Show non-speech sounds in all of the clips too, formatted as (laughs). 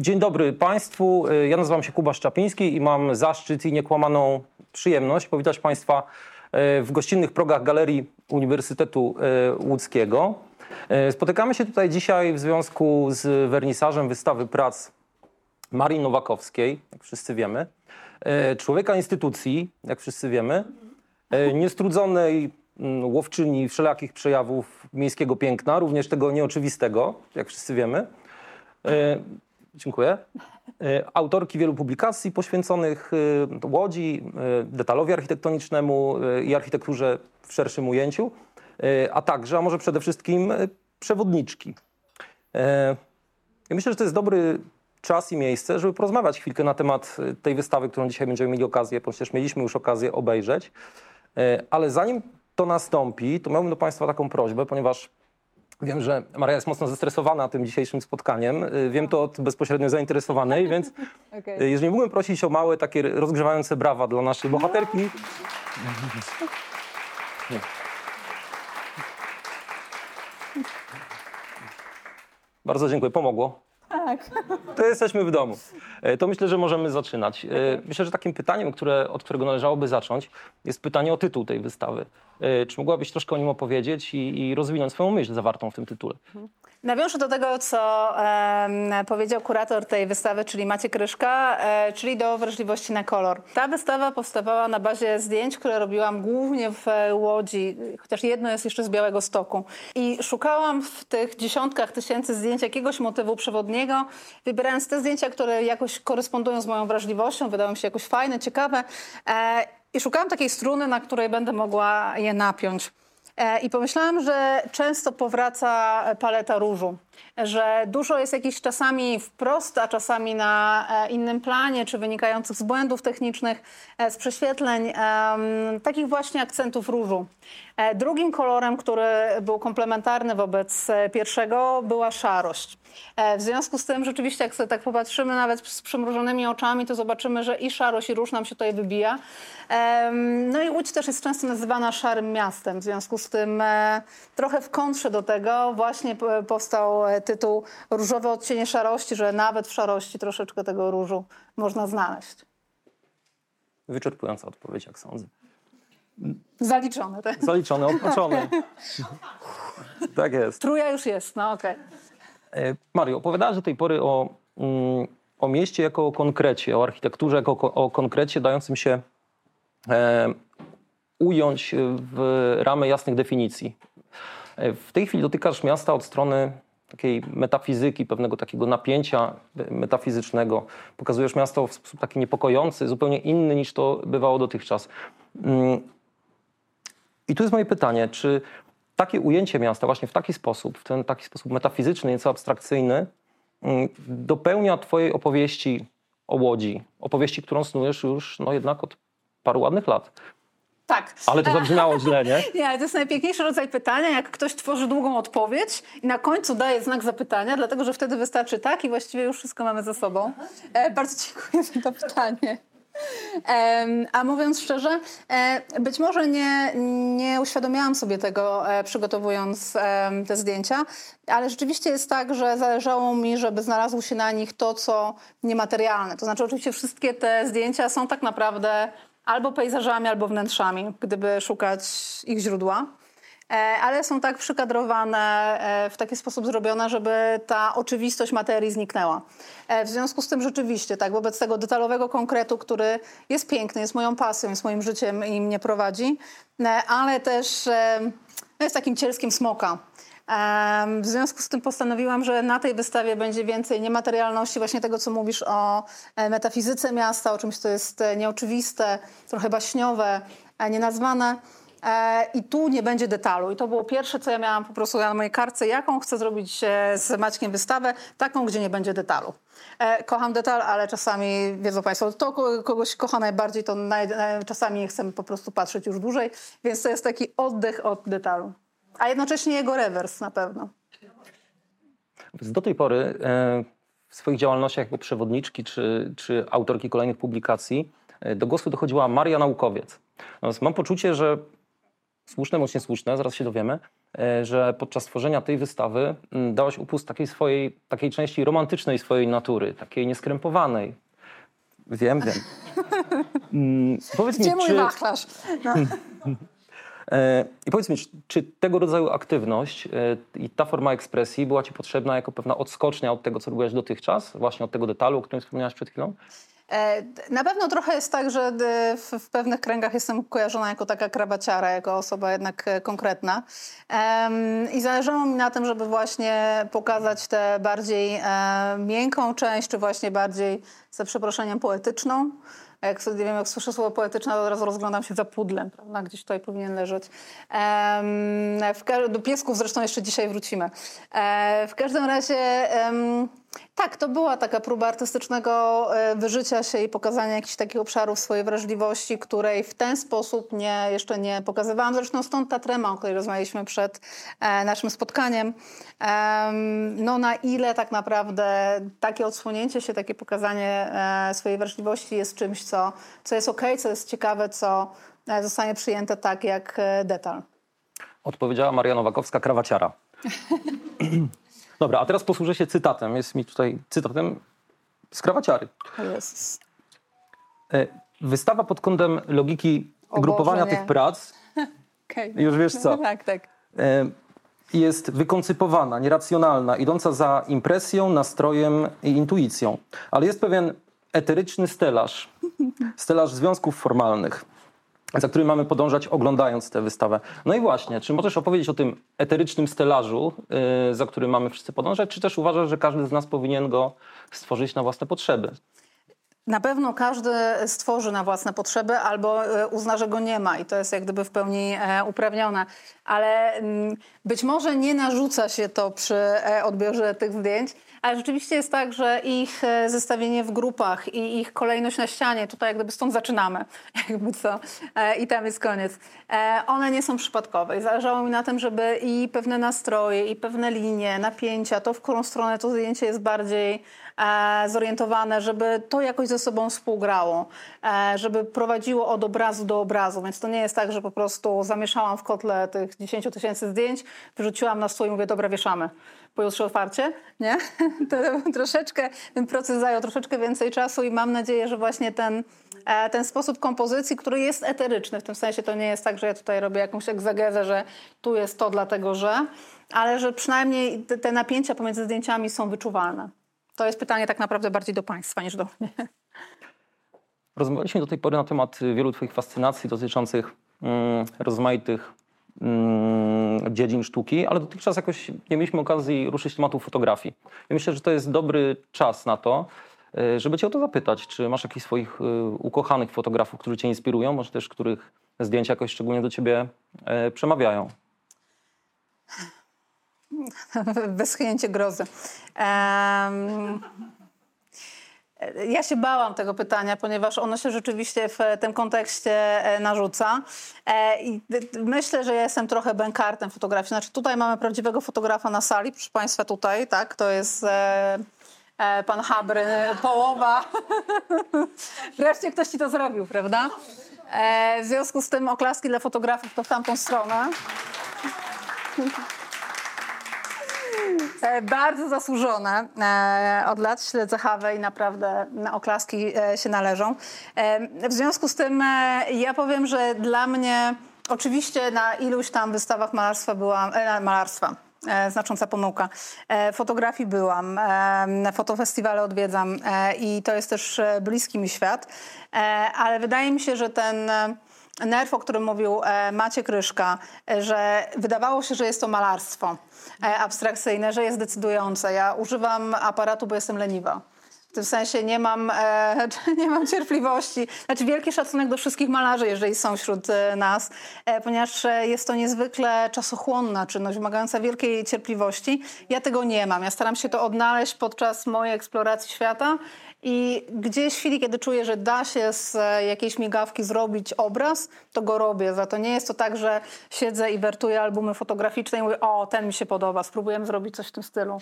Dzień dobry Państwu. Ja nazywam się Kuba Szczapiński i mam zaszczyt i niekłamaną przyjemność powitać Państwa e, w gościnnych progach Galerii Uniwersytetu e, Łódzkiego. E, Spotykamy się tutaj dzisiaj w związku z wernisażem wystawy prac Marii Nowakowskiej, jak wszyscy wiemy, człowieka instytucji, jak wszyscy wiemy, niestrudzonej łowczyni wszelakich przejawów miejskiego piękna, również tego nieoczywistego, jak wszyscy wiemy. Dziękuję. E, Autorki wielu publikacji poświęconych e, Łodzi, e, detalowi architektonicznemu i architekturze w szerszym ujęciu, a także, a może przede wszystkim, przewodniczki. Ja myślę, że to jest dobry czas i miejsce, żeby porozmawiać chwilkę na temat tej wystawy, którą dzisiaj będziemy mieli okazję, ponieważ mieliśmy już okazję obejrzeć. Ale zanim to nastąpi, to miałbym do Państwa taką prośbę, ponieważ wiem, że Maria jest mocno zestresowana tym dzisiejszym spotkaniem. E, Wiem to od bezpośrednio zainteresowanej, więc (laughs) e, jeżeli mógłbym prosić o małe takie rozgrzewające brawa dla naszej bohaterki. (laughs) Bardzo dziękuję, pomogło. Tak. To jesteśmy w domu. E, To myślę, że możemy zaczynać. E, Myślę, że takim pytaniem, które, od którego należałoby zacząć, jest pytanie o tytuł tej wystawy. E, Czy mogłabyś troszkę o nim opowiedzieć i, i rozwinąć swoją myśl zawartą w tym tytule? Nawiążę do tego, co powiedział kurator tej wystawy, czyli Maciek Kryszka, e, czyli do wrażliwości na kolor. Ta wystawa powstawała na bazie zdjęć, które robiłam głównie w Łodzi, chociaż jedno jest jeszcze z Białego Stoku. I szukałam w tych dziesiątkach tysięcy zdjęć jakiegoś motywu przewodniego, wybierając te zdjęcia, które jakoś korespondują z moją wrażliwością, wydały mi się jakoś fajne, ciekawe. E, I szukałam takiej struny, na której będę mogła je napiąć. E, I pomyślałam, że często powraca paleta różu, że dużo jest jakichś czasami wprost, a czasami na e, innym planie, czy wynikających z błędów technicznych, e, z prześwietleń, takich właśnie akcentów różu. E, Drugim kolorem, który był komplementarny wobec pierwszego, była szarość. W związku z tym rzeczywiście, jak sobie tak popatrzymy nawet z przymrużonymi oczami, to zobaczymy, że i szarość, i róż nam się tutaj wybija. No i Łódź też jest często nazywana szarym miastem. W związku z tym trochę w kontrze do tego właśnie powstał tytuł Różowe odcienie szarości, że nawet w szarości troszeczkę tego różu można znaleźć. Wyczerpująca odpowiedź, jak sądzę. Zaliczone. Tak? Zaliczone, odpoczone. tak jest. Truja już jest, no okej. E, Mario, opowiadałaś do tej pory o, mm, o mieście jako o konkrecie, o architekturze jako ko- o konkrecie dającym się e, ująć w ramy jasnych definicji. E, W tej chwili dotykasz miasta od strony takiej metafizyki, pewnego takiego napięcia metafizycznego. Pokazujesz miasto w sposób taki niepokojący, zupełnie inny niż to bywało dotychczas. Mm, I tu jest moje pytanie, czy takie ujęcie miasta właśnie w taki sposób, w ten taki sposób metafizyczny, nieco abstrakcyjny, mm, dopełnia twojej opowieści o Łodzi, opowieści, którą snujesz już no jednak od paru ładnych lat. Tak. Ale to zabrzmiało źle, nie? (laughs) Nie, ale to jest najpiękniejszy rodzaj pytania, jak ktoś tworzy długą odpowiedź i na końcu daje znak zapytania, dlatego że wtedy wystarczy tak i właściwie już wszystko mamy ze sobą. E, bardzo dziękuję za to pytanie. A mówiąc szczerze, e, być może nie, nie uświadomiałam sobie tego, e, przygotowując te zdjęcia, ale rzeczywiście jest tak, że zależało mi, żeby znalazło się na nich to, co niematerialne. To znaczy, oczywiście wszystkie te zdjęcia są tak naprawdę albo pejzażami, albo wnętrzami, gdyby szukać ich źródła. E, ale są tak przykadrowane, e, w taki sposób zrobione, żeby ta oczywistość materii zniknęła. E, W związku z tym rzeczywiście, tak, wobec tego detalowego konkretu, który jest piękny, jest moją pasją, jest moim życiem i mnie prowadzi, ale też no jest takim cielskiem smoka. W związku z tym postanowiłam, że na tej wystawie będzie więcej niematerialności, właśnie tego, co mówisz o e, metafizyce miasta, o czymś, co jest e, nieoczywiste, trochę baśniowe, e, nienazwane. I tu nie będzie detalu. I to było pierwsze, co ja miałam po prostu na mojej kartce, jaką chcę zrobić z Maćkiem wystawę, taką, gdzie nie będzie detalu. Kocham detal, ale czasami, wiedzą Państwo, to ko- kogoś kocha najbardziej, to naj, czasami chcę po prostu patrzeć już dłużej, więc to jest taki oddech od detalu. A jednocześnie jego rewers na pewno. Do tej pory e, w swoich działalnościach jako przewodniczki czy, czy autorki kolejnych publikacji e, do głosu dochodziła Maria Naukowiec. Natomiast mam poczucie, że słuszne bądź niesłuszne, zaraz się dowiemy, e, że podczas tworzenia tej wystawy dałaś upust takiej swojej, takiej części romantycznej swojej natury, takiej nieskrępowanej. Wiem, wiem. (laughs) Mm, Powiedz mi, Gdzie mój czy, wachlarz? No. (laughs) e, I powiedz mi, czy- tego rodzaju aktywność e, i ta forma ekspresji była Ci potrzebna jako pewna odskocznia od tego, co robiłaś dotychczas, właśnie od tego detalu, o którym wspomniałaś przed chwilą? E, Na pewno trochę jest tak, że w, pewnych kręgach jestem kojarzona jako taka krabaciara, jako osoba jednak konkretna. I zależało mi na tym, żeby właśnie pokazać tę bardziej miękką część, czy właśnie bardziej, za przeproszeniem, poetyczną. A Jak, sobie- wiem, jak słyszę słowo poetyczne, to od razu rozglądam się za pudlem, prawda? Gdzieś tutaj powinien leżeć. Em, w, do piesków zresztą jeszcze dzisiaj wrócimy. E, w każdym razie... tak, to była taka próba artystycznego e, wyżycia się i pokazania jakichś takich obszarów swojej wrażliwości, której w ten sposób nie, jeszcze nie pokazywałam. Zresztą stąd ta trema, o której rozmawialiśmy przed e, naszym spotkaniem. Em, no na ile tak naprawdę takie odsłonięcie się, takie pokazanie e, swojej wrażliwości jest czymś, co, co jest okej, co jest ciekawe, co zostanie przyjęte tak jak detal. Odpowiedziała Maria Nowakowska, krawaciara. (laughs) Dobra, a teraz posłużę się cytatem. Jest mi tutaj cytatem z krawaciary. Jezus. E, Wystawa pod kątem logiki O grupowania Boże, tych prac (laughs) Okay. Już wiesz co. (laughs) tak, tak. e, jest wykoncypowana, nieracjonalna, idąca za impresją, nastrojem i intuicją. Ale jest pewien eteryczny stelaż, (laughs) stelaż związków formalnych, za którym mamy podążać oglądając tę wystawę. No i właśnie, czy możesz opowiedzieć o tym eterycznym stelażu, e, za którym mamy wszyscy podążać, czy też uważasz, że każdy z nas powinien go stworzyć na własne potrzeby? Na pewno każdy stworzy na własne potrzeby albo e, uzna, że go nie ma i to jest jak gdyby w pełni e, uprawnione. Ale mm, być może nie narzuca się to przy e, odbiorze tych zdjęć, ale rzeczywiście jest tak, że ich e, zestawienie w grupach i ich kolejność na ścianie, tutaj jak gdyby stąd zaczynamy, (laughs) jakby co, e, i tam jest koniec. E, One nie są przypadkowe i zależało mi na tym, żeby i pewne nastroje, i pewne linie, napięcia, to w którą stronę to zdjęcie jest bardziej zorientowane, żeby to jakoś ze sobą współgrało, e, żeby prowadziło od obrazu do obrazu. Więc to nie jest tak, że po prostu zamieszałam w kotle tych 10 tysięcy zdjęć, wyrzuciłam na stół i mówię, dobra, wieszamy. Pojutrze otwarcie, nie? (laughs) To troszeczkę, ten proces zajął troszeczkę więcej czasu i mam nadzieję, że właśnie ten, e, ten sposób kompozycji, który jest eteryczny, w tym sensie to nie jest tak, że ja tutaj robię jakąś egzegezę, że tu jest to dlatego, że, ale że przynajmniej te, te napięcia pomiędzy zdjęciami są wyczuwalne. To jest pytanie tak naprawdę bardziej do Państwa niż do mnie. Rozmawialiśmy do tej pory na temat y, wielu Twoich fascynacji dotyczących mm, rozmaitych mm, dziedzin sztuki, ale dotychczas jakoś nie mieliśmy okazji ruszyć tematu fotografii. I myślę, że to jest dobry czas na to, y, żeby Cię o to zapytać. Czy masz jakichś swoich y, ukochanych fotografów, którzy Cię inspirują, może też których zdjęcia jakoś szczególnie do Ciebie e, przemawiają? (laughs) Wyschnięcie grozy. Em, ja się bałam tego pytania, ponieważ ono się rzeczywiście w tym kontekście e, narzuca. E, I myślę, że ja jestem trochę bękartem fotografii. Znaczy tutaj mamy prawdziwego fotografa na sali, proszę Państwa tutaj, tak? To jest e, pan Habry, połowa. (laughs) Wreszcie ktoś ci to zrobił, prawda? W związku z tym oklaski dla fotografów to w tamtą stronę. E, Bardzo zasłużone. E, Od lat śledzę Hawę i naprawdę na oklaski e, się należą. W związku z tym ja powiem, że dla mnie oczywiście na iluś tam wystawach malarstwa byłam, malarstwa. Znacząca pomyłka. Fotografii byłam, fotofestiwale odwiedzam i to jest też bliski mi świat, ale wydaje mi się, że ten nerw, o którym mówił e, Maciek Ryszka, e, że wydawało się, że jest to malarstwo e, abstrakcyjne, że jest decydujące. Ja używam aparatu, bo jestem leniwa. W tym sensie nie mam, e, (laughs) nie mam cierpliwości. Znaczy wielki szacunek do wszystkich malarzy, jeżeli są wśród nas, e, ponieważ jest to niezwykle czasochłonna czynność, wymagająca wielkiej cierpliwości. Ja tego nie mam. Ja staram się to odnaleźć podczas mojej eksploracji świata i gdzieś w chwili, kiedy czuję, że da się z e, jakiejś migawki zrobić obraz, to go robię. Za to nie jest to tak, że siedzę i wertuję albumy fotograficzne i mówię, o, ten mi się podoba, spróbujemy zrobić coś w tym stylu.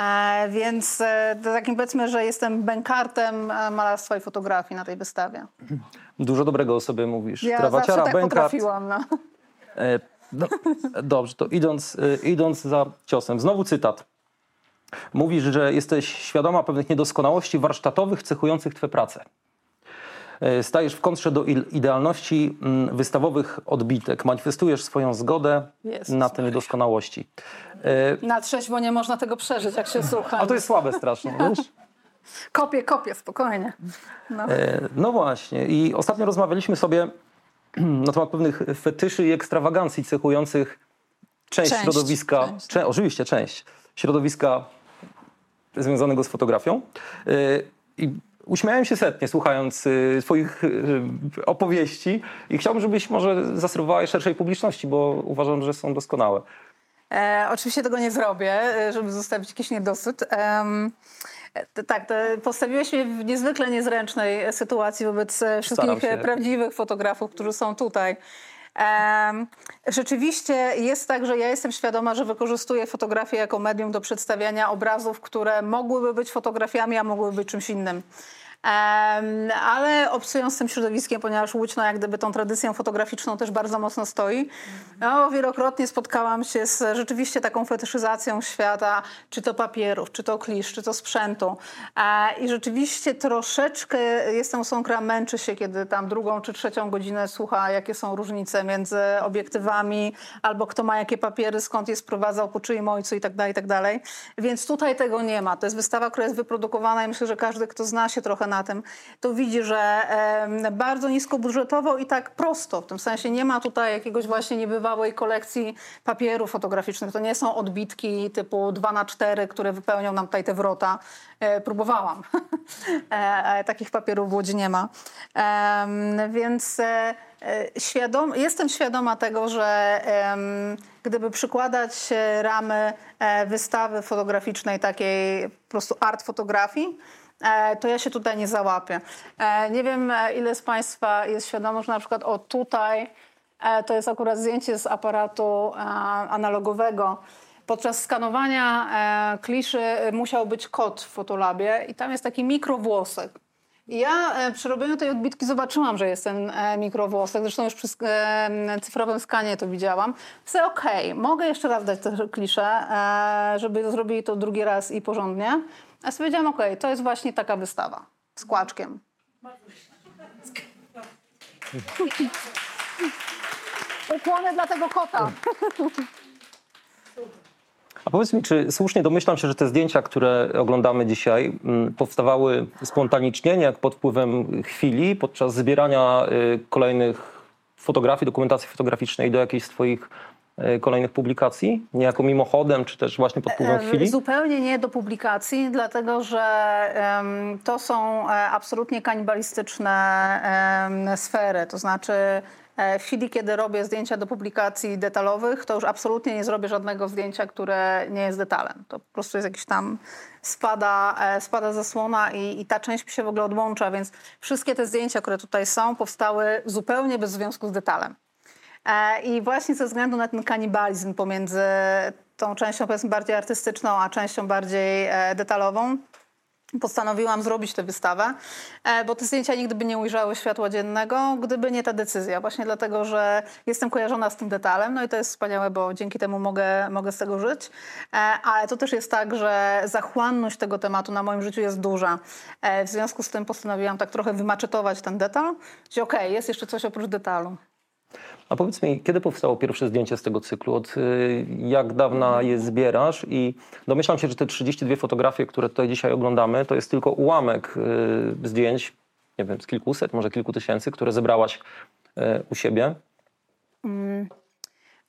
E, więc e, takim powiedzmy, że jestem bękartem e, malarstwa i fotografii na tej wystawie. Dużo dobrego o sobie mówisz. Ja Krawaciara, zawsze tak bękart. potrafiłam. No. E, Do, dobrze, to idąc, y, idąc za ciosem. Znowu cytat. Mówisz, że jesteś świadoma pewnych niedoskonałości warsztatowych cechujących twoje prace. Y, Stajesz w kontrze do idealności mm, wystawowych odbitek. Manifestujesz swoją zgodę Jezus na te niedoskonałości. Y, Na trzeźwo nie można tego przeżyć, jak się słucha. A to jest słabe strasznie, (laughs) wiesz? Kopię, kopię, spokojnie. No. E, No właśnie. I ostatnio rozmawialiśmy sobie (clears throat) na temat pewnych fetyszy i ekstrawagancji cechujących część, Część, środowiska. część. Cze- oczywiście część środowiska związanego z fotografią. E, I uśmiałem się setnie słuchając e, Twoich e, opowieści i chciałbym, żebyś może zaserwowała je szerszej publiczności, bo uważam, że są doskonałe. E, oczywiście tego nie zrobię, e, żeby zostawić jakiś niedosyt. E, t- tak, postawiłeś mnie w niezwykle niezręcznej sytuacji wobec e, wszystkich prawdziwych fotografów, którzy są tutaj. Rzeczywiście jest tak, że ja jestem świadoma, że wykorzystuję fotografię jako medium do przedstawiania obrazów, które mogłyby być fotografiami, a mogłyby być czymś innym. Ale obcując z tym środowiskiem, ponieważ Łódź no, jak gdyby tą tradycją fotograficzną też bardzo mocno stoi, no, wielokrotnie spotkałam się z rzeczywiście taką fetyszyzacją świata, czy to papierów, czy to klisz, czy to sprzętu. E, I rzeczywiście troszeczkę jestem osobą, która męczy się, kiedy tam drugą czy trzecią godzinę słucha, jakie są różnice między obiektywami, albo kto ma jakie papiery, skąd je sprowadzał, po czyim ojcu i tak dalej, i tak dalej. Więc tutaj tego nie ma. To jest wystawa, która jest wyprodukowana i myślę, że każdy, kto zna się trochę na tym, to widzi, że bardzo niskobudżetowo i tak prosto. W tym sensie nie ma tutaj jakiegoś właśnie niebywałej kolekcji papierów fotograficznych. To nie są odbitki typu 2 na 4 które wypełnią nam tutaj te wrota. E, próbowałam. (laughs) e, e, takich papierów w Łodzi nie ma. Więc świadom, jestem świadoma tego, że gdyby przykładać ramy wystawy fotograficznej, takiej po prostu art fotografii, to ja się tutaj nie załapię. E, Nie wiem, e, ile z Państwa jest świadomo, że na przykład o tutaj e, to jest akurat zdjęcie z aparatu e, analogowego. Podczas skanowania e, kliszy e, musiał być kod w Fotolabie i tam jest taki mikrowłosek. Ja e, przy robieniu tej odbitki zobaczyłam, że jest ten e, mikrowłosek. Zresztą już przy e, cyfrowym skanie to widziałam. Myślę, okej, mogę jeszcze raz dać te klisze, e, żeby zrobili to drugi raz i porządnie. A sobie powiedziałam, okej, to jest właśnie taka wystawa z kłaczkiem. Ukłony dla tego kota. A powiedz mi, czy słusznie domyślam się, że te zdjęcia, które oglądamy dzisiaj, mm, powstawały spontanicznie, nie jak pod wpływem chwili, podczas zbierania y, kolejnych fotografii, dokumentacji fotograficznej do jakichś y, kolejnych publikacji? Nie jako mimochodem, czy też właśnie pod wpływem Em, chwili? Zupełnie nie do publikacji, dlatego że to są e, absolutnie kanibalistyczne sfery. To znaczy, e, w chwili, kiedy robię zdjęcia do publikacji detalowych, to już absolutnie nie zrobię żadnego zdjęcia, które nie jest detalem. To po prostu jest jakiś tam spada, e, spada zasłona i, i ta część się w ogóle odłącza, więc wszystkie te zdjęcia, które tutaj są, powstały zupełnie bez związku z detalem. E, I właśnie ze względu na ten kanibalizm pomiędzy tą częścią powiedzmy bardziej artystyczną, a częścią bardziej e, detalową, postanowiłam zrobić tę wystawę, e, bo te zdjęcia nigdy by nie ujrzały światła dziennego, gdyby nie ta decyzja. Właśnie dlatego, że jestem kojarzona z tym detalem, no i to jest wspaniałe, bo dzięki temu mogę, mogę z tego żyć. Ale to też jest tak, że zachłanność tego tematu na moim życiu jest duża. W związku z tym postanowiłam tak trochę wymaczetować ten detal, że okej, jest jeszcze coś oprócz detalu. A powiedz mi, kiedy powstało pierwsze zdjęcie z tego cyklu? Od y, jak dawna je zbierasz? I domyślam się, że te 32 fotografie, które tutaj dzisiaj oglądamy, to jest tylko ułamek y, zdjęć, nie wiem, z kilkuset, może kilku tysięcy, które zebrałaś y, u siebie.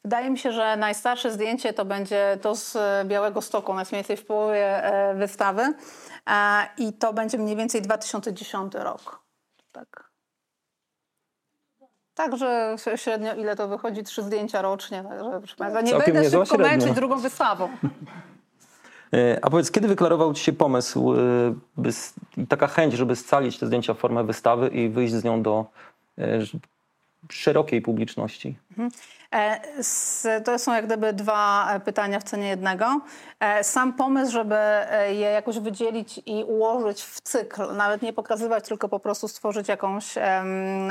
Wydaje mi się, że najstarsze zdjęcie to będzie to z Białego Stoku, ono jest mniej więcej w połowie e, wystawy E, i to będzie mniej więcej 2010 rok. Tak. Także średnio ile to wychodzi? Trzy zdjęcia rocznie. Także, proszę Państwa, nie Całkiem będę szybko średnia. męczyć drugą wystawą. Y, A powiedz, kiedy wyklarował ci się pomysł, y, by, taka chęć, żeby scalić te zdjęcia w formę wystawy i wyjść z nią do ż- szerokiej publiczności? E, s- To są jak gdyby dwa e, pytania w cenie jednego. E, Sam pomysł, żeby e, je jakoś wydzielić i ułożyć w cykl, nawet nie pokazywać, tylko po prostu stworzyć jakąś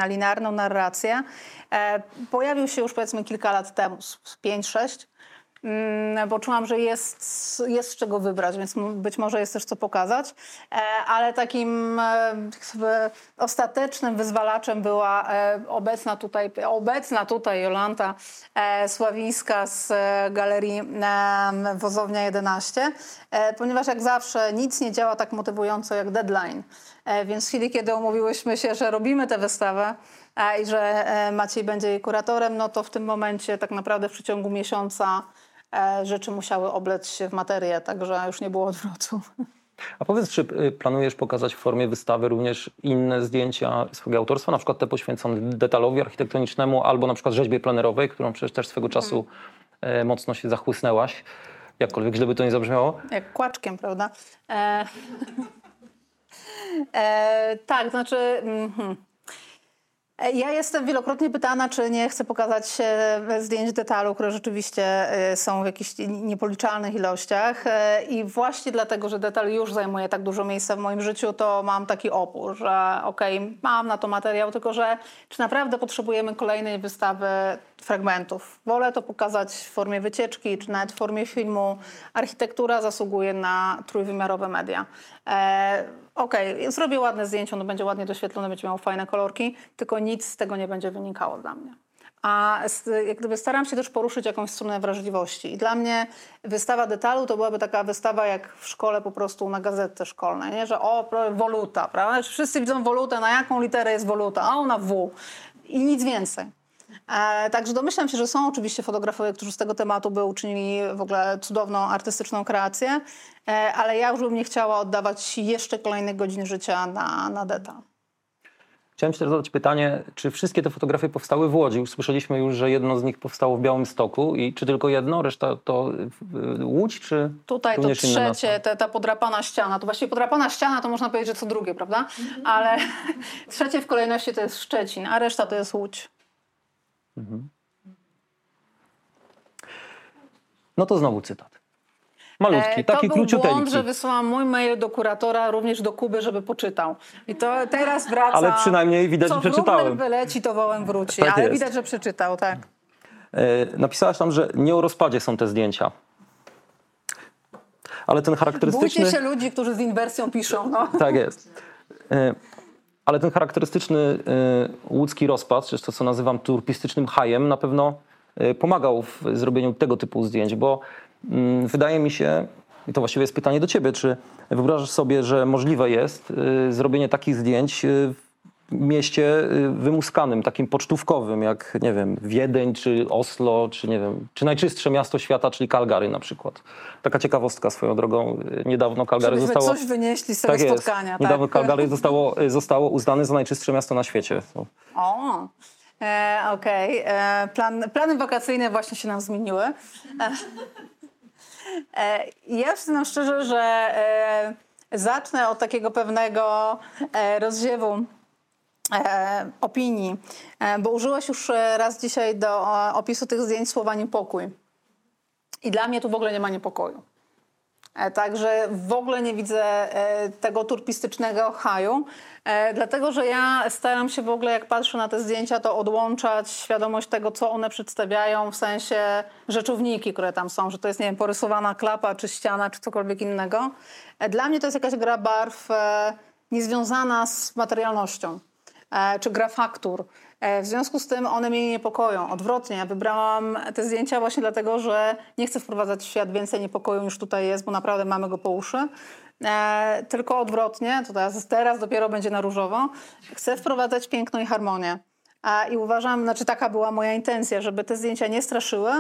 linearną narrację, e, pojawił się już powiedzmy kilka lat temu, 5-6. Mm, bo czułam, że jest, jest z czego wybrać, więc być może jest też co pokazać. E, ale takim e, ostatecznym wyzwalaczem była e, obecna tutaj, obecna tutaj Jolanta Sławińska z galerii Wozownia 11, e, ponieważ jak zawsze nic nie działa tak motywująco jak deadline. Więc w chwili, kiedy umówiłyśmy się, że robimy tę wystawę, i że e, Maciej będzie jej kuratorem, no to w tym momencie tak naprawdę w przeciągu miesiąca e, rzeczy musiały oblec się w materię, także już nie było odwrotu. A powiedz, czy y, planujesz pokazać w formie wystawy również inne zdjęcia swojego autorstwa, na przykład te poświęcone detalowi architektonicznemu albo na przykład rzeźbie plenerowej, którą przecież też swego czasu e, mocno się zachłysnęłaś, jakkolwiek źle by to nie zabrzmiało. Jak kłaczkiem, prawda? E, (laughs) e, tak, znaczy... mhm. E, Ja jestem wielokrotnie pytana, czy nie chcę pokazać e, zdjęć detalu, które rzeczywiście e, są w jakichś niepoliczalnych ilościach. E, I właśnie dlatego, że detal już zajmuje tak dużo miejsca w moim życiu, to mam taki opór, że okej, mam na to materiał, tylko że czy naprawdę potrzebujemy kolejnej wystawy fragmentów? Wolę to pokazać w formie wycieczki, czy nawet w formie filmu. Architektura zasługuje na trójwymiarowe media. Okej, zrobię ładne zdjęcie, ono będzie ładnie doświetlone, będzie miało fajne kolorki, tylko nic z tego nie będzie wynikało dla mnie. A jak gdyby staram się też poruszyć jakąś stronę wrażliwości. I dla mnie wystawa detalu to byłaby taka wystawa jak w szkole po prostu na gazetce szkolnej, nie? że o, woluta, prawda? Wszyscy widzą wolutę, na jaką literę jest woluta, a ona W. I nic więcej. E, także domyślam się, że są oczywiście fotografowie, którzy z tego tematu by uczynili w ogóle cudowną artystyczną kreację, e, ale ja już bym nie chciała oddawać jeszcze kolejnych godzin życia na, na detal. Chciałem Ci teraz zadać pytanie, czy wszystkie te fotografie powstały w Łodzi? Usłyszeliśmy już, że jedno z nich powstało w Białymstoku i czy tylko jedno, reszta to y, Łódź, czy Tutaj to trzecie, te, ta podrapana ściana, to właściwie podrapana ściana to można powiedzieć, że co drugie, prawda? Ale (laughs) trzecie w kolejności to jest Szczecin, a reszta to jest Łódź. No to znowu cytat. Malutki, E, taki to był błąd, że wysłałam mój mail do kuratora również do Kuby, żeby poczytał. I to teraz wraca. Ale przynajmniej widać, Co że przeczytałem. wróbel wyleci, to wołem wróci. Tak Ale jest. widać, że przeczytał, tak. E, Napisałaś tam, że nie o rozpadzie są te zdjęcia. Ale ten charakterystyczny... Bójcie się ludzi, którzy z inwersją piszą. No. Tak jest. E, Ale ten charakterystyczny e, łódzki rozpad, czy to co nazywam turpistycznym hajem, na pewno e, pomagał w zrobieniu tego typu zdjęć, bo mm, wydaje mi się, i to właściwie jest pytanie do ciebie, czy wyobrażasz sobie, że możliwe jest e, zrobienie takich zdjęć mieście e, wymuskanym, takim pocztówkowym, jak, nie wiem, Wiedeń, czy Oslo, czy nie wiem, czy najczystsze miasto świata, czyli Calgary na przykład. Taka ciekawostka swoją drogą. e, Niedawno Calgary Żebyśmy zostało... coś wynieśli z tego Tak jest. spotkania. Niedawno tak. Calgary zostało, zostało uznane za najczystsze miasto na świecie. No. O, e, okej. E, Plan, plany wakacyjne właśnie się nam zmieniły. E, e, ja przyznam szczerze, że e, zacznę od takiego pewnego e, rozziewu opinii, e, bo użyłeś już e, raz dzisiaj do e, opisu tych zdjęć słowa niepokój. I dla mnie tu w ogóle nie ma niepokoju. E, Także w ogóle nie widzę e, tego turpistycznego haju, e, dlatego że ja staram się w ogóle, jak patrzę na te zdjęcia, to odłączać świadomość tego, co one przedstawiają, w sensie rzeczowniki, które tam są, że to jest, nie wiem, porysowana klapa, czy ściana, czy cokolwiek innego. E, Dla mnie to jest jakaś gra barw e, niezwiązana z materialnością e, czy gra faktur. E, W związku z tym one mnie nie niepokoją. Odwrotnie, ja wybrałam te zdjęcia właśnie dlatego, że nie chcę wprowadzać w świat więcej niepokoju niż tutaj jest, bo naprawdę mamy go po uszy. E, tylko odwrotnie, to teraz, teraz dopiero będzie na różowo. Chcę wprowadzać piękno i harmonię. E, I uważam, znaczy taka była moja intencja, żeby te zdjęcia nie straszyły,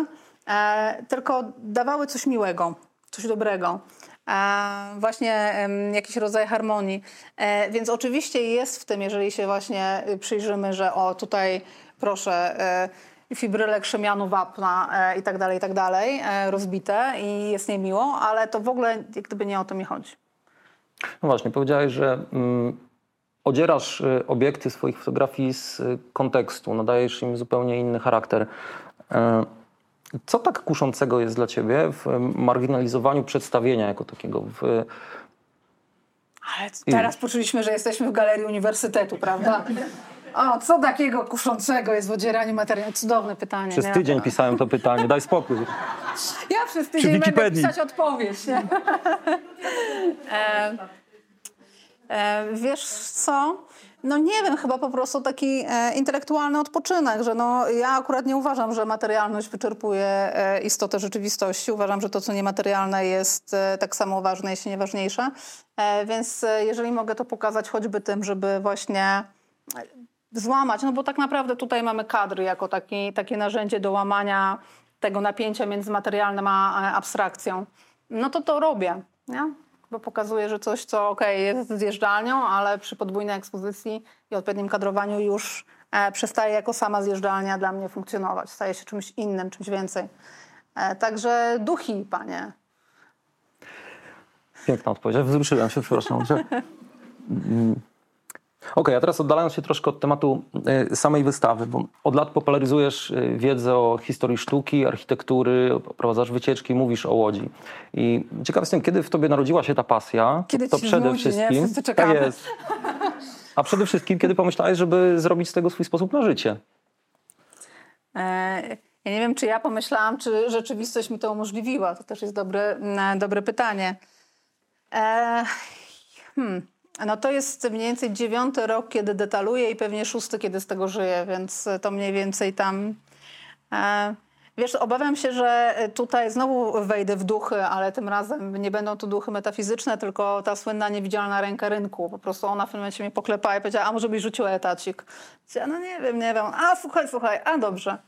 e, tylko dawały coś miłego, coś dobrego właśnie jakiś rodzaj harmonii. E, więc oczywiście jest w tym, jeżeli się właśnie y, przyjrzymy, że o tutaj proszę e, fibryle krzemianu, wapna e, i tak dalej, i tak dalej, rozbite i jest niemiło, ale to w ogóle jak gdyby nie o to mi chodzi. no właśnie, powiedziałeś, że mm, odzierasz y, obiekty swoich fotografii z y, kontekstu, nadajesz im zupełnie inny charakter. E, Co tak kuszącego jest dla ciebie w marginalizowaniu przedstawienia jako takiego? W, Ale teraz poczuliśmy, że jesteśmy w galerii uniwersytetu, prawda? O, co takiego kuszącego jest w odzieraniu materiału? Cudowne pytanie. przez nie? tydzień pisałem to pytanie, daj spokój. Ja przez tydzień będę Wikipedii. pisać odpowiedź. Nie? e, e, wiesz co? No nie wiem, chyba po prostu taki e, intelektualny odpoczynek, że no, ja akurat nie uważam, że materialność wyczerpuje e, istotę rzeczywistości. Uważam, że to, co niematerialne jest e, tak samo ważne, jeśli nie ważniejsze. E, więc e, jeżeli mogę to pokazać choćby tym, żeby właśnie złamać, no bo tak naprawdę tutaj mamy kadry jako taki, takie narzędzie do łamania tego napięcia między materialnym a abstrakcją, no to to robię, nie? Bo pokazuję, że coś, co okej, jest zjeżdżalnią, ale przy podwójnej ekspozycji i odpowiednim kadrowaniu już e, przestaje jako sama zjeżdżalnia dla mnie funkcjonować. Staje się czymś innym, czymś więcej. E, także duchi, panie. Piękna odpowiedź. Wzruszyłem się, przepraszam. Że... (laughs) Okej, a teraz oddalając się troszkę od tematu y, samej wystawy, bo od lat popularyzujesz y, wiedzę o historii sztuki, architektury, prowadzasz wycieczki, mówisz o Łodzi. I ciekaw jestem, kiedy w tobie narodziła się ta pasja? Kiedy to ci przede znudzi, nie? wszystkim. Wszyscy czekamy. Tak jest. A przede wszystkim, kiedy pomyślałeś, żeby zrobić z tego swój sposób na życie? E, Ja nie wiem, czy ja pomyślałam, czy rzeczywistość mi to umożliwiła. To też jest dobre, dobre pytanie. E, hmm. No to jest mniej więcej dziewiąty rok, kiedy detaluję i pewnie szósty, kiedy z tego żyję, więc to mniej więcej tam... E, Wiesz, obawiam się, że tutaj znowu wejdę w duchy, ale tym razem nie będą to duchy metafizyczne, tylko ta słynna niewidzialna ręka rynku. Po prostu ona w tym momencie mnie poklepała i powiedziała, a może byś rzuciła etacik? Ja, no nie wiem, nie wiem. A słuchaj, słuchaj, a dobrze.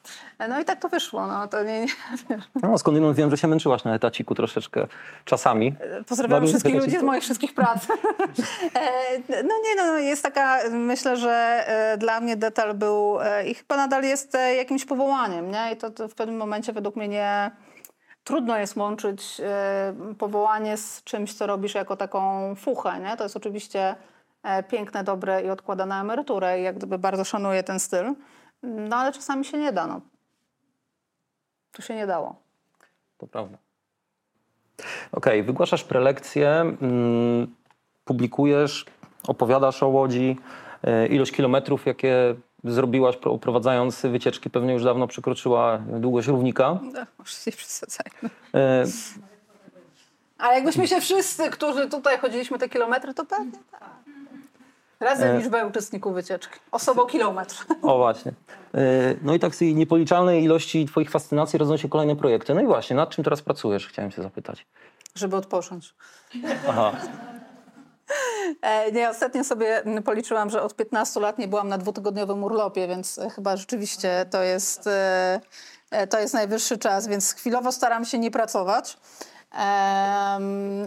No i tak to wyszło. No, to nie, nie, (laughs) No, skądinąd wiem, że się męczyłaś na etaciku troszeczkę czasami. Pozdrawiam wszystkich ludzi z moich wszystkich prac. (laughs) E, no nie, no jest taka, myślę, że e, dla mnie detal był e, i chyba nadal jest jakimś powołaniem, nie? I to, to w pewnym momencie według mnie nie... Trudno jest łączyć powołanie z czymś, co robisz jako taką fuchę, nie? To jest oczywiście piękne, dobre i odkłada na emeryturę i jak gdyby bardzo szanuję ten styl. No ale czasami się nie da, no. Tu się nie dało. To prawda. Okej, wygłaszasz prelekcje, mm, publikujesz, opowiadasz o Łodzi. E, Ilość kilometrów, jakie zrobiłaś pro- prowadzając wycieczki, pewnie już dawno przekroczyła długość równika. No, może się przesadzajmy. E, A jakbyśmy się wszyscy, którzy tutaj chodziliśmy te kilometry, to pewnie tak. Razem E. liczbę uczestników wycieczki. Osobą kilometr. (laughs) O właśnie. E, No i tak z tej niepoliczalnej ilości Twoich fascynacji rodzą się kolejne projekty. No i właśnie, nad czym teraz pracujesz? Chciałem się zapytać. Żeby odpocząć. Aha. (laughs) E, nie, ostatnio sobie policzyłam, że od 15 lat nie byłam na dwutygodniowym urlopie, więc e, chyba rzeczywiście to jest, e, to jest najwyższy czas, więc chwilowo staram się nie pracować.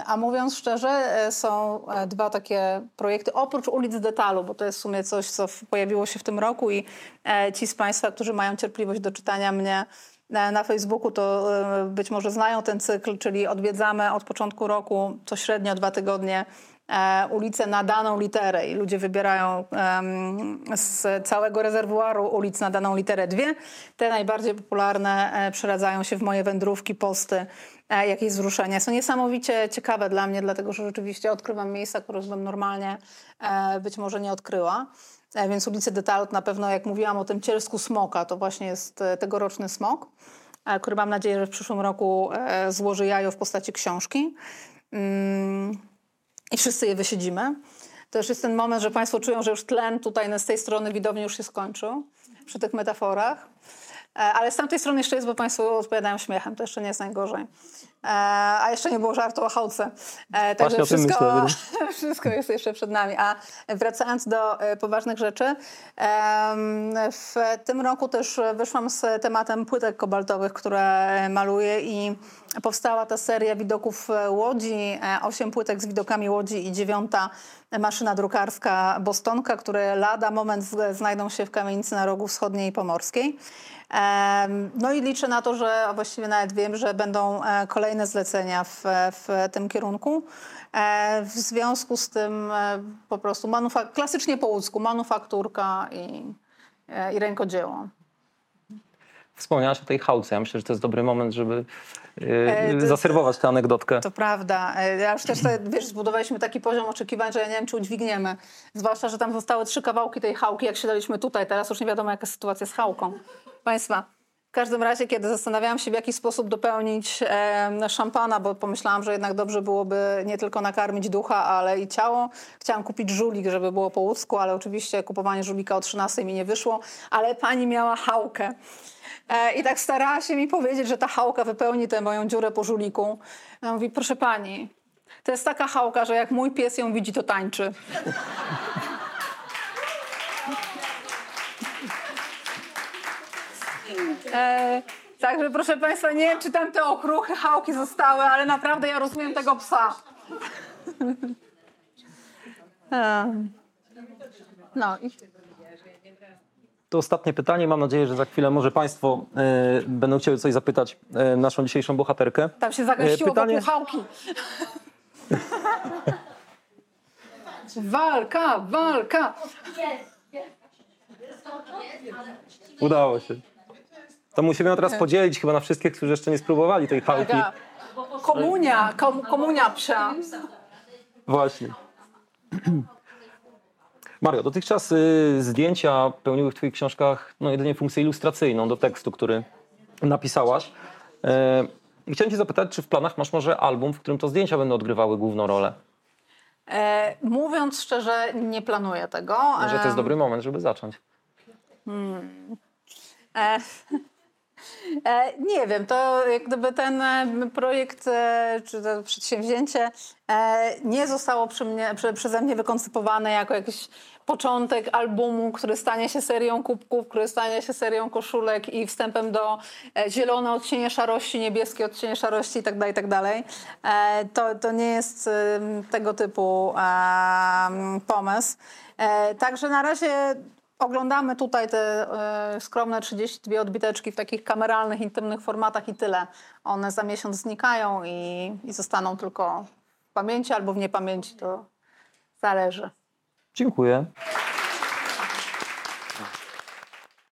A mówiąc szczerze, e, są e, dwa takie projekty, oprócz ulic detalu, bo to jest w sumie coś, co pojawiło się w tym roku i e, ci z Państwa, którzy mają cierpliwość do czytania mnie na, Facebooku, to być może znają ten cykl, czyli odwiedzamy od początku roku co średnio dwa tygodnie e, ulicę na daną literę i ludzie wybierają z całego rezerwuaru ulic na daną literę dwie. Te najbardziej popularne przeradzają się w moje wędrówki, posty, jakieś wzruszenia. Są niesamowicie ciekawe dla mnie, dlatego że rzeczywiście odkrywam miejsca, których bym normalnie e, być może nie odkryła. E, Więc ulicy Detalu to na pewno, jak mówiłam o tym cielsku smoka, to właśnie jest e, tegoroczny smok, e, który mam nadzieję, że w przyszłym roku e, złoży jajo w postaci książki. Mm, I wszyscy je wysiedzimy. To już jest ten moment, że Państwo czują, że już tlen tutaj z tej strony widowni już się skończył przy tych metaforach. E, Ale z tamtej strony jeszcze jest, bo Państwo odpowiadają śmiechem, to jeszcze nie jest najgorzej. E, A jeszcze nie było żartu o chałce. E, Także wszystko, (laughs) wszystko jest jeszcze przed nami. A wracając do poważnych rzeczy, w tym roku też wyszłam z tematem płytek kobaltowych, które maluję i powstała ta seria widoków Łodzi, osiem płytek z widokami Łodzi i dziewiąta maszyna drukarska Bostonka, które lada moment znajdą się w kamienicy na rogu wschodniej pomorskiej. No i liczę na to, że właściwie nawet wiem, że będą e, kolejne zlecenia w, w tym kierunku. E, w związku z tym e, po prostu klasycznie po łódzku, manufakturka i, i rękodzieło. Wspomniałaś o tej chałce. Ja myślę, że to jest dobry moment, żeby to- zaserwować tę anegdotkę. To prawda. Ja już też sobie, wiesz, zbudowaliśmy taki poziom oczekiwań, że ja nie wiem, czy udźwigniemy. Zwłaszcza, że tam zostały trzy kawałki tej chałki, jak siadaliśmy tutaj. Teraz już nie wiadomo, jaka jest sytuacja z chałką. Państwa, w każdym razie, kiedy zastanawiałam się, w jaki sposób dopełnić e, szampana, bo pomyślałam, że jednak dobrze byłoby nie tylko nakarmić ducha, ale i ciało. Chciałam kupić żulik, żeby było po łódzku, ale oczywiście kupowanie żulika o 13 mi nie wyszło. Ale pani miała chałkę. E, I tak starała się mi powiedzieć, że ta chałka wypełni tę moją dziurę po żuliku. Ja mówi, proszę pani, to jest taka chałka, że jak mój pies ją widzi, to tańczy. E, także proszę państwa, nie wiem, czy tam te okruchy, chałki zostały, ale naprawdę ja rozumiem tego psa. (laughs) No i To ostatnie pytanie. Mam nadzieję, że za chwilę może Państwo e, będą chcieli coś zapytać e, naszą dzisiejszą bohaterkę. tam się zagęściło E, pytanie- wokół chałki. (laughs) Walka, walka. Udało się. To musimy ją teraz podzielić chyba na wszystkich, którzy jeszcze nie spróbowali tej. Taka Komunia, kom, komunia psia. Właśnie. (clears throat) Mario, dotychczas y, zdjęcia pełniły w Twoich książkach no, jedynie funkcję ilustracyjną do tekstu, który napisałaś. I chciałem Cię zapytać, czy w planach masz może album, w którym to zdjęcia będą odgrywały główną rolę? E, mówiąc szczerze, nie planuję tego. Może to jest dobry moment, żeby zacząć. E, e, (laughs) nie wiem, to jak gdyby ten e, projekt e, czy to przedsięwzięcie e, nie zostało przy mnie, prze, przeze mnie wykoncypowane jako jakiś początek albumu, który stanie się serią kubków, który stanie się serią koszulek i wstępem do e, zielone odcienie szarości, niebieskie odcienie szarości itd. itd. E, to, to nie jest tego typu pomysł. E, także na razie Oglądamy tutaj te e, skromne 32 odbiteczki w takich kameralnych, intymnych formatach i tyle. One za miesiąc znikają i, i zostaną tylko w pamięci albo w niepamięci, to zależy. Dziękuję.